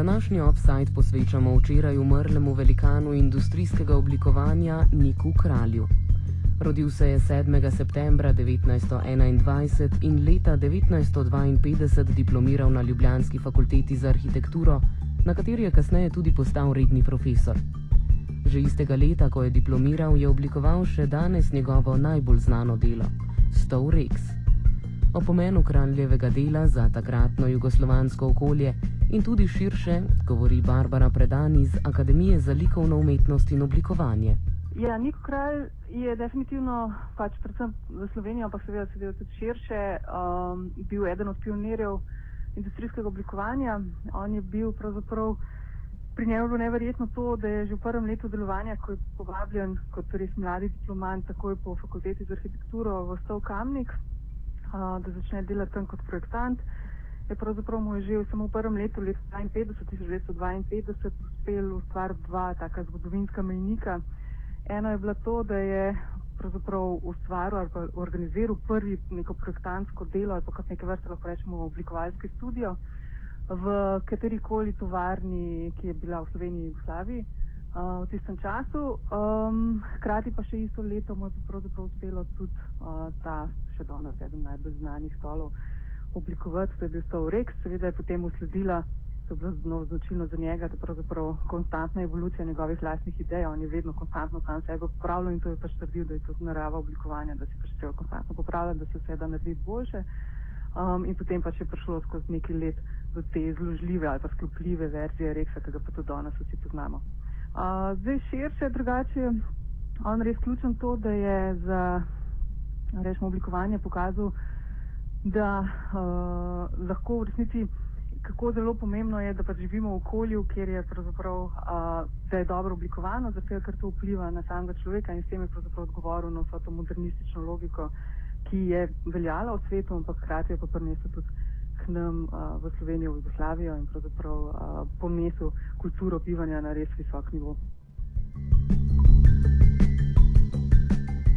Današnji offside posvečamo včeraj umrlemu velikanu industrijskega oblikovanja Niku Kralju. Rodil se je 7. septembra 1921 in leta 1952 diplomiral na Ljubljanski fakulteti za arhitekturo, na kateri je kasneje tudi postal redni profesor. Že istega leta, ko je diplomiral, je oblikoval še danes njegovo najbolj znano delo - Stow Rex. O pomenu kraljevega dela za takratno jugoslovansko okolje in tudi širše govori Barbara Predan iz Akademije za likovno umetnost in oblikovanje. Ja, Nik Kralj je definitivno, pač predvsem za Slovenijo, ampak seveda tudi širše, um, bil eden od pionirjev industrijskega oblikovanja. On je bil pravzaprav pri njemu bilo neverjetno to, da je že v prvem letu delovanja, ko je povabljen kot res mladi diplomant, takoj po fakulteti za arhitekturo v Stov Kamnik, uh, da začne delati tam kot projektant je pravzaprav mu je že samo v prvem letu, letu 1952, 1952, uspel ustvariti dva taka zgodovinska mejnika. Eno je bilo to, da je pravzaprav ustvaril ali pa organiziral prvi neko projektantsko delo ali pa kot neke vrste lahko rečemo oblikovalski studio v katerikoli tovarni, ki je bila v Sloveniji in Jugoslaviji uh, v tistem času. Um, hkrati pa še isto leto mu je pravzaprav uspelo tudi uh, ta še danes eden najbolj znanih stolov oblikovati, to je bil Stov Rex, seveda je potem usledila, to je bilo zelo značilno za njega, da pravzaprav konstantna evolucija njegovih lastnih idej, on je vedno konstantno sam sebe popravljal in to je pač trdil, da je to narava oblikovanja, da se pač treba konstantno popravljati, da se vse da narediti boljše. Um, in potem pač je prišlo skozi nekaj let do te zložljive ali pa sklopljive verzije Rexa, ki ga pa tudi danes vsi poznamo. Uh, zdaj širše, drugače, on res ključen to, da je za rečemo oblikovanje pokazal, da uh, lahko v resnici, kako zelo pomembno je, da pa živimo v okolju, kjer je uh, da je dobro oblikovano, zato ker to vpliva na samega človeka in s tem je pravzaprav odgovoril na vso to modernistično logiko, ki je veljala v svetu, ampak hkrati je pa prinesel tudi k nam uh, v Slovenijo, v Jugoslavijo in pravzaprav uh, ponesel kulturo bivanja na res visok nivo.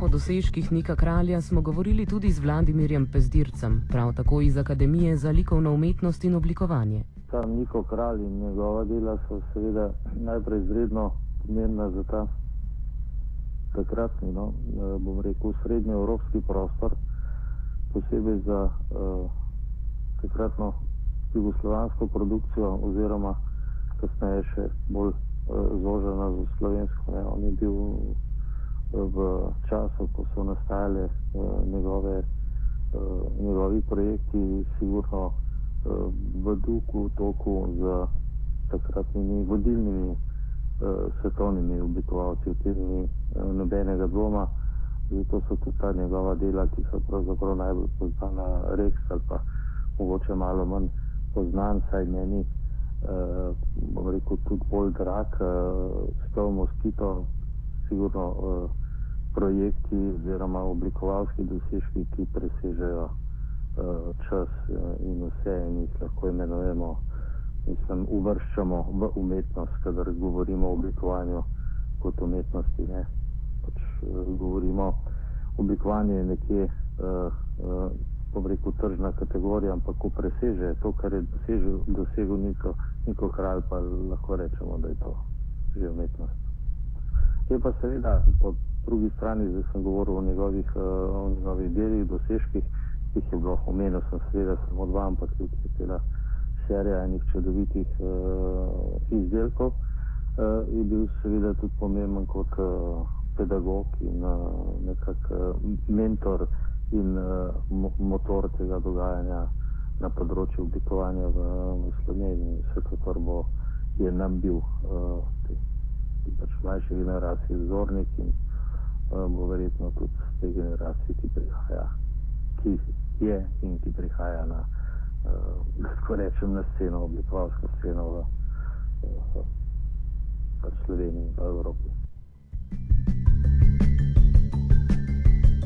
O dosežkih Nika Kralja smo govorili tudi z Vladimirjem Pezdircem, prav tako iz Akademije za likovno umetnost in oblikovanje. Sam Niko Kralj in njegova dela so seveda najprej izredno pomembna za ta takratni, no, eh, bom rekel, srednjeevropski prostor, posebej za uh, takratno jugoslovansko produkcijo oziroma kasneje še bolj uh, zožena za slovensko. Ne. On je bil v času, ko so nastajale uh, njegove, uh, njegovi projekti, sigurno uh, v duhu, toku z takratnimi vodilnimi svetovnimi oblikovalci, v tem ni nobenega dvoma. Zato so tudi ta njegova dela, ki so pravzaprav najbolj poznana, Rex ali pa mogoče malo manj poznan, saj meni, uh, bom rekel, tudi bolj drag, uh, s to moskito, sigurno. Uh, projekti oziroma oblikovalski dosežki, ki presežejo uh, čas uh, in vse in jih lahko imenujemo, mislim, uvrščamo v umetnost, kadar govorimo o oblikovanju kot umetnosti. Ne. Pač, uh, govorimo, oblikovanje je nekje, uh, uh, rekel, tržna kategorija, ampak ko preseže to, kar je dosežil, dosegel neko, neko kralj, pa lahko rečemo, da je to že umetnost. Je pa seveda pod drugi strani, zdaj sem govoril o njegovih, uh, o njegovih delih, dosežkih, ki jih je bilo omenjeno, sem seveda samo dva, ampak tudi cela serija enih čudovitih uh, izdelkov. Uh, je bil seveda tudi pomemben kot uh, pedagog in uh, nekak uh, mentor in uh, mo motor tega dogajanja na področju oblikovanja v, v Sloveniji. Vse to, kar bo, je nam bil uh, te, pač mlajše generacije vzornik in bo verjetno tudi te generacije, ki prihaja, ki je in ki prihaja na, uh, rečem, na sceno, oblikovalsko sceno v, v, v Sloveniji in v Evropi.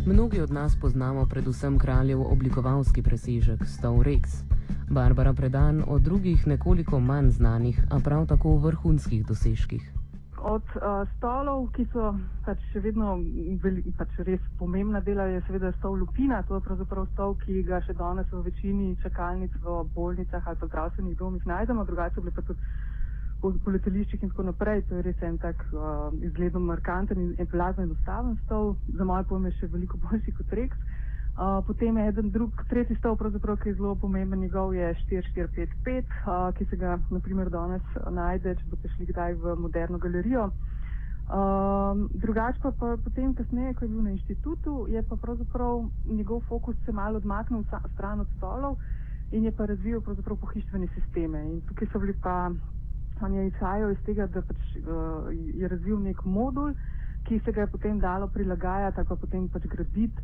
Mnogi od nas poznamo predvsem kraljev oblikovalski presežek Stow Rex. Barbara Predan o drugih nekoliko manj znanih, a prav tako vrhunskih dosežkih od uh, stolov, ki so pač še vedno veli, pač res pomembna dela, je seveda stol lupina. To je pravzaprav stol, ki ga še danes v večini čakalnic v bolnicah ali pa zdravstvenih domih najdemo. Drugače pa tudi po, po letališčih in tako naprej. To je res en tak uh, izgledno markanten in, plazno enostaven stol. Za moje pojme še veliko boljši kot Rex. Uh, potem je eden drug, tretji stol, ki je zelo pomemben, njegov je 4455, uh, ki se ga naprimer danes najde, če boste šli kdaj v moderno galerijo. Um, drugače pa, pa potem, kasneje, ko je bil na inštitutu, je pa pravzaprav njegov fokus se malo odmaknil stran od stolov in je pa razvijal pohištvene sisteme. In tukaj so bili pa On je izhajal iz tega, da pač, uh, je razvil nek modul, ki se ga je potem dalo prilagajati ali pa potem pač graditi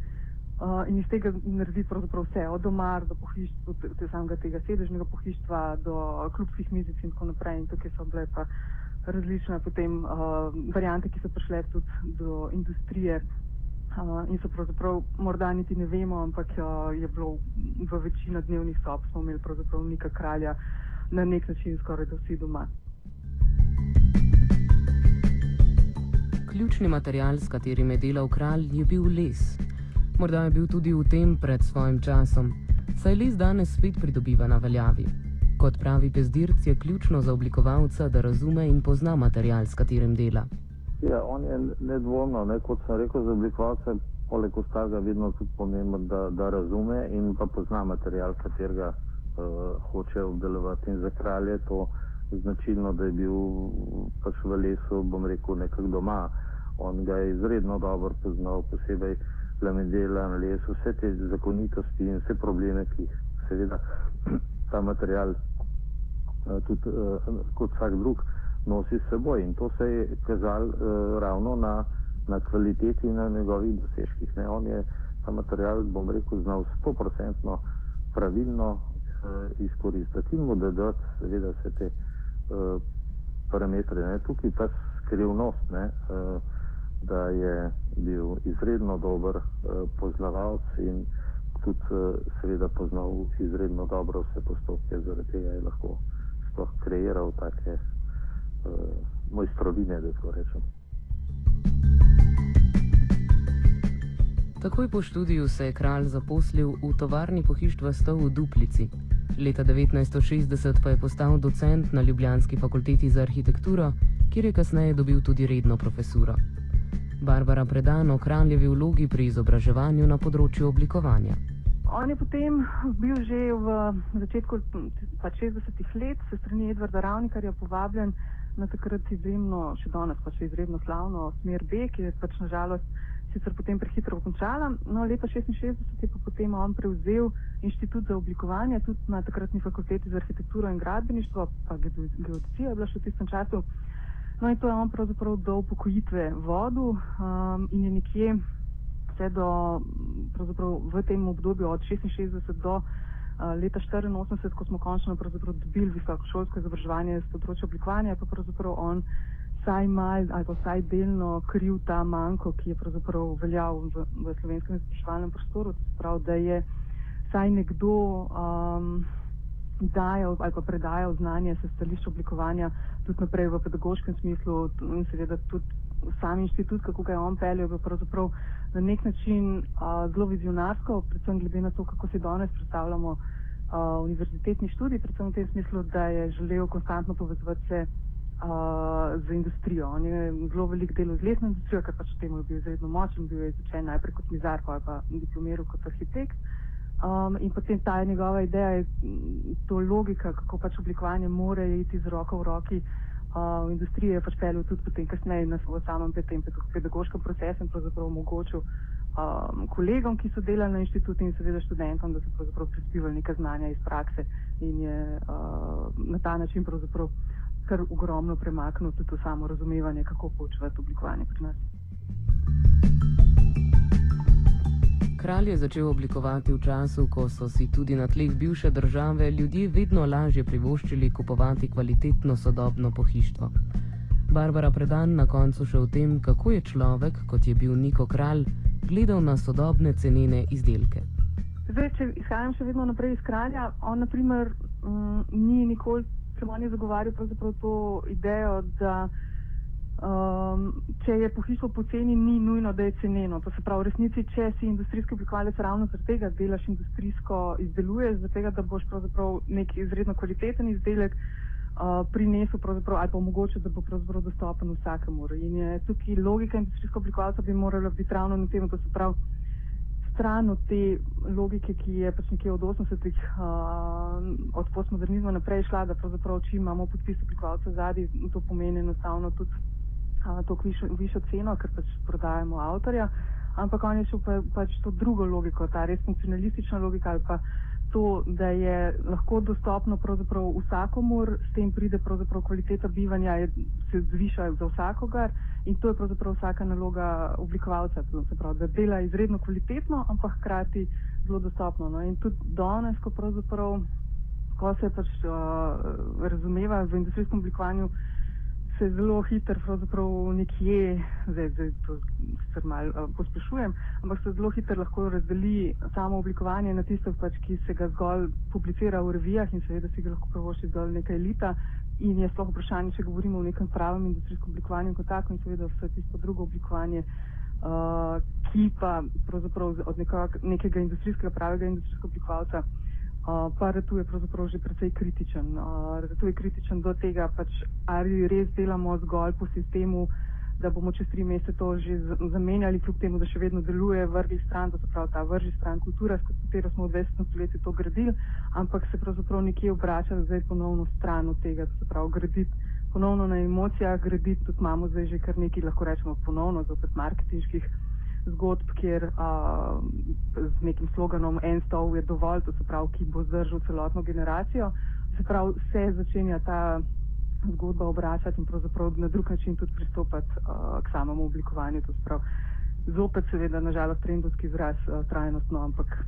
uh, in iz tega narediti pravzaprav vse, od domar do pohištva, od samega tega sedežnega pohištva do klubskih mizic in tako naprej. In tukaj so bile pa različne potem uh, variante, ki so prišle tudi do industrije. Uh, in so pravzaprav, morda niti ne vemo, ampak uh, je bilo v večini dnevnih sob, smo imeli pravzaprav neka kralja na nek način skoraj da vsi doma. Ključni material, s katerim je delal kralj, je bil les. Morda je bil tudi v tem pred svojim časom, saj les danes spet pridobiva na veljavi. Kot pravi Pezdirc, je ključno za oblikovalca, da razume in pozna material, s katerim dela. Ja, on je nedvomno, ne, kot sem rekel, za oblikovalca poleg ostalega vedno tudi pomemben, da, da razume in pa pozna material, katerega uh, hoče obdelovati. In za kralje je to značilno, da je bil pač v lesu, bom rekel, nekako doma. On ga je izredno dobro poznal, posebej lamedela na lesu, vse te zakonitosti in vse probleme, ki jih seveda ta material tudi kot vsak drug nosi s seboj. In to se je kazal ravno na, na kvaliteti in na njegovih dosežkih. Ne. On je ta material, bom rekel, znal stoprocentno pravilno izkoristiti in mu dodati seveda vse te parametre. Ne. Tukaj ta skrivnost, ne, da je bil izredno dober uh, poznavalc in tudi uh, seveda poznal izredno dobro vse postopke, zaradi tega je lahko sploh kreiral take uh, mojstrovine, da tako rečem. Takoj po študiju se je kralj zaposlil v tovarni pohištva Stov v Duplici, Leta 1960 pa je postal docent na Ljubljanski fakulteti za arhitekturo, kjer je kasneje dobil tudi redno profesuro. Barbara predano kraljevi vlogi pri izobraževanju na področju oblikovanja. On je potem bil že v začetku 60-ih let, se strani Edvarda Ravnikarja povabljen na takrat izjemno, še danes pa še izredno slavno smer B, ki je pač nažalost sicer potem prehitro končala. No, leta 66 je pa potem on prevzel inštitut za oblikovanje, tudi na takratni fakulteti za arhitekturo in gradbeništvo, pa geodecija je bila še v tistem času. No, in to je on pravzaprav do upokojitve vodu um, in je nekje vse do, pravzaprav v tem obdobju od 66 do uh, leta 84, ko smo končno pravzaprav dobili visokošolsko izobraževanje z področja oblikovanja, pa pravzaprav on vsaj mal ali pa vsaj delno kriv ta manjko, ki je pravzaprav veljal v, v slovenskem izobraževalnem prostoru. To se pravi, da je vsaj nekdo um, dajal ali pa predajal znanje se stališča oblikovanja tudi naprej v pedagoškem smislu in seveda tudi sam inštitut, kako ga je on peljal, je pravzaprav na nek način uh, zelo vizionarsko, predvsem glede na to, kako si danes predstavljamo uh, univerzitetni študij, predvsem v tem smislu, da je želel konstantno povezovati se z industrijo. On je zelo velik del z lesno industrijo, ker pač temu je bil izredno močen, bil je izučen najprej kot mizar, pa pa diplomiral kot arhitekt. Um, in potem ta je njegova ideja, je to logika, kako pač oblikovanje more iti z roko v roki. Uh, v industriji je pač peljal tudi potem kasneje na svoj samem tem pedagoškem procesu in pravzaprav omogočil um, kolegom, ki so delali na inštitutu in seveda študentom, da so pravzaprav prispevali nekaj znanja iz prakse in je uh, na ta način pravzaprav kar ogromno premaknil tudi to samo razumevanje, kako počevati oblikovanje pri nas. Kralj je začel oblikovati v času, ko so si tudi na tleh bivše države ljudje vedno lažje privoščili kupovati kvalitetno sodobno pohištvo. Barbara predan na koncu še o tem, kako je človek, kot je bil Niko Kralj, gledal na sodobne cenene izdelke. Zdaj, če izhajam še vedno naprej iz kralja, on naprimer m, mm, ni nikoli ker oni zagovarjajo pravzaprav to idejo, da um, če je pohištvo poceni, ni nujno, da je ceneno. To se pravi, v resnici, če si industrijski oblikovalec ravno zaradi tega delaš industrijsko, izdeluješ, zaradi tega, da boš pravzaprav nek izredno kvaliteten izdelek uh, prinesel ali pa omogočil, da bo pravzaprav dostopen vsakemu. In je tukaj logika industrijskega oblikovalca bi morala biti ravno na tem, da se pravi stran od te logike, ki je pač nekje od 80-ih, uh, od postmodernizma naprej šla, da pravzaprav če imamo podpis oblikovalca zadnji, to pomeni enostavno tudi uh, to višjo, višjo ceno, ker pač prodajamo avtorja. Ampak on je šel pa, pač to drugo logiko, ta res funkcionalistična logika ali pa to, da je lahko dostopno pravzaprav vsakomur, s tem pride pravzaprav kvaliteta bivanja, je, se zviša za vsakogar in to je pravzaprav vsaka naloga oblikovalca, se pravi, da dela izredno kvalitetno, ampak hkrati zelo dostopno. No. In tudi danes, ko pravzaprav, ko se pač uh, razumeva v industrijskem oblikovanju, se zelo hitro, pravzaprav nekje, zdaj, zdaj to sicer malo pospešujem, ampak se zelo hitro lahko razdeli samo oblikovanje na tisto, pač, ki se ga zgolj publicira v revijah in seveda si ga lahko prvoši zgolj neka elita. In je sploh vprašanje, če govorimo o nekem pravem industrijskem oblikovanju kot tako in seveda vse tisto drugo oblikovanje, uh, ki pa pravzaprav od nekega, nekega industrijskega, pravega industrijskega oblikovalca pa Retu je pravzaprav že precej kritičen. Retu je kritičen do tega, pač, ali res delamo zgolj po sistemu, da bomo čez tri mesece to že zamenjali, kljub temu, da še vedno deluje vrgi stran, to se pravi ta vrži stran kultura, s katero smo v 20. stoletju to gradili, ampak se pravzaprav nekje obrača zdaj ponovno stran od tega, to se pravi graditi ponovno na emocijah, graditi tudi imamo zdaj že kar nekaj, lahko rečemo ponovno, zopet marketinških zgodb, kjer a, z nekim sloganom en stol je dovolj, to se pravi, ki bo zdržal celotno generacijo. Se pravi, se začenja ta zgodba obračati in pravzaprav na drug način tudi pristopati a, k samemu oblikovanju. To se pravi, zopet seveda, nažalost, trendovski izraz a, trajnostno, ampak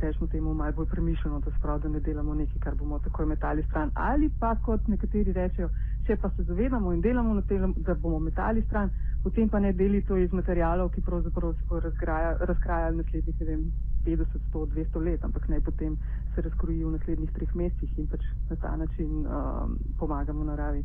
rečemo temu malo bolj premišljeno, to se pravi, da ne delamo nekaj, kar bomo takoj metali stran. Ali pa kot nekateri rečejo, če pa se zavedamo in delamo na tem, da bomo metali stran, potem pa ne deli to iz materijalov, ki pravzaprav se bo razkrajali naslednjih, ne vem, 50, 100, 200 let, ampak naj potem se razkroji v naslednjih treh mesecih in pač na ta način um, pomagamo naravi.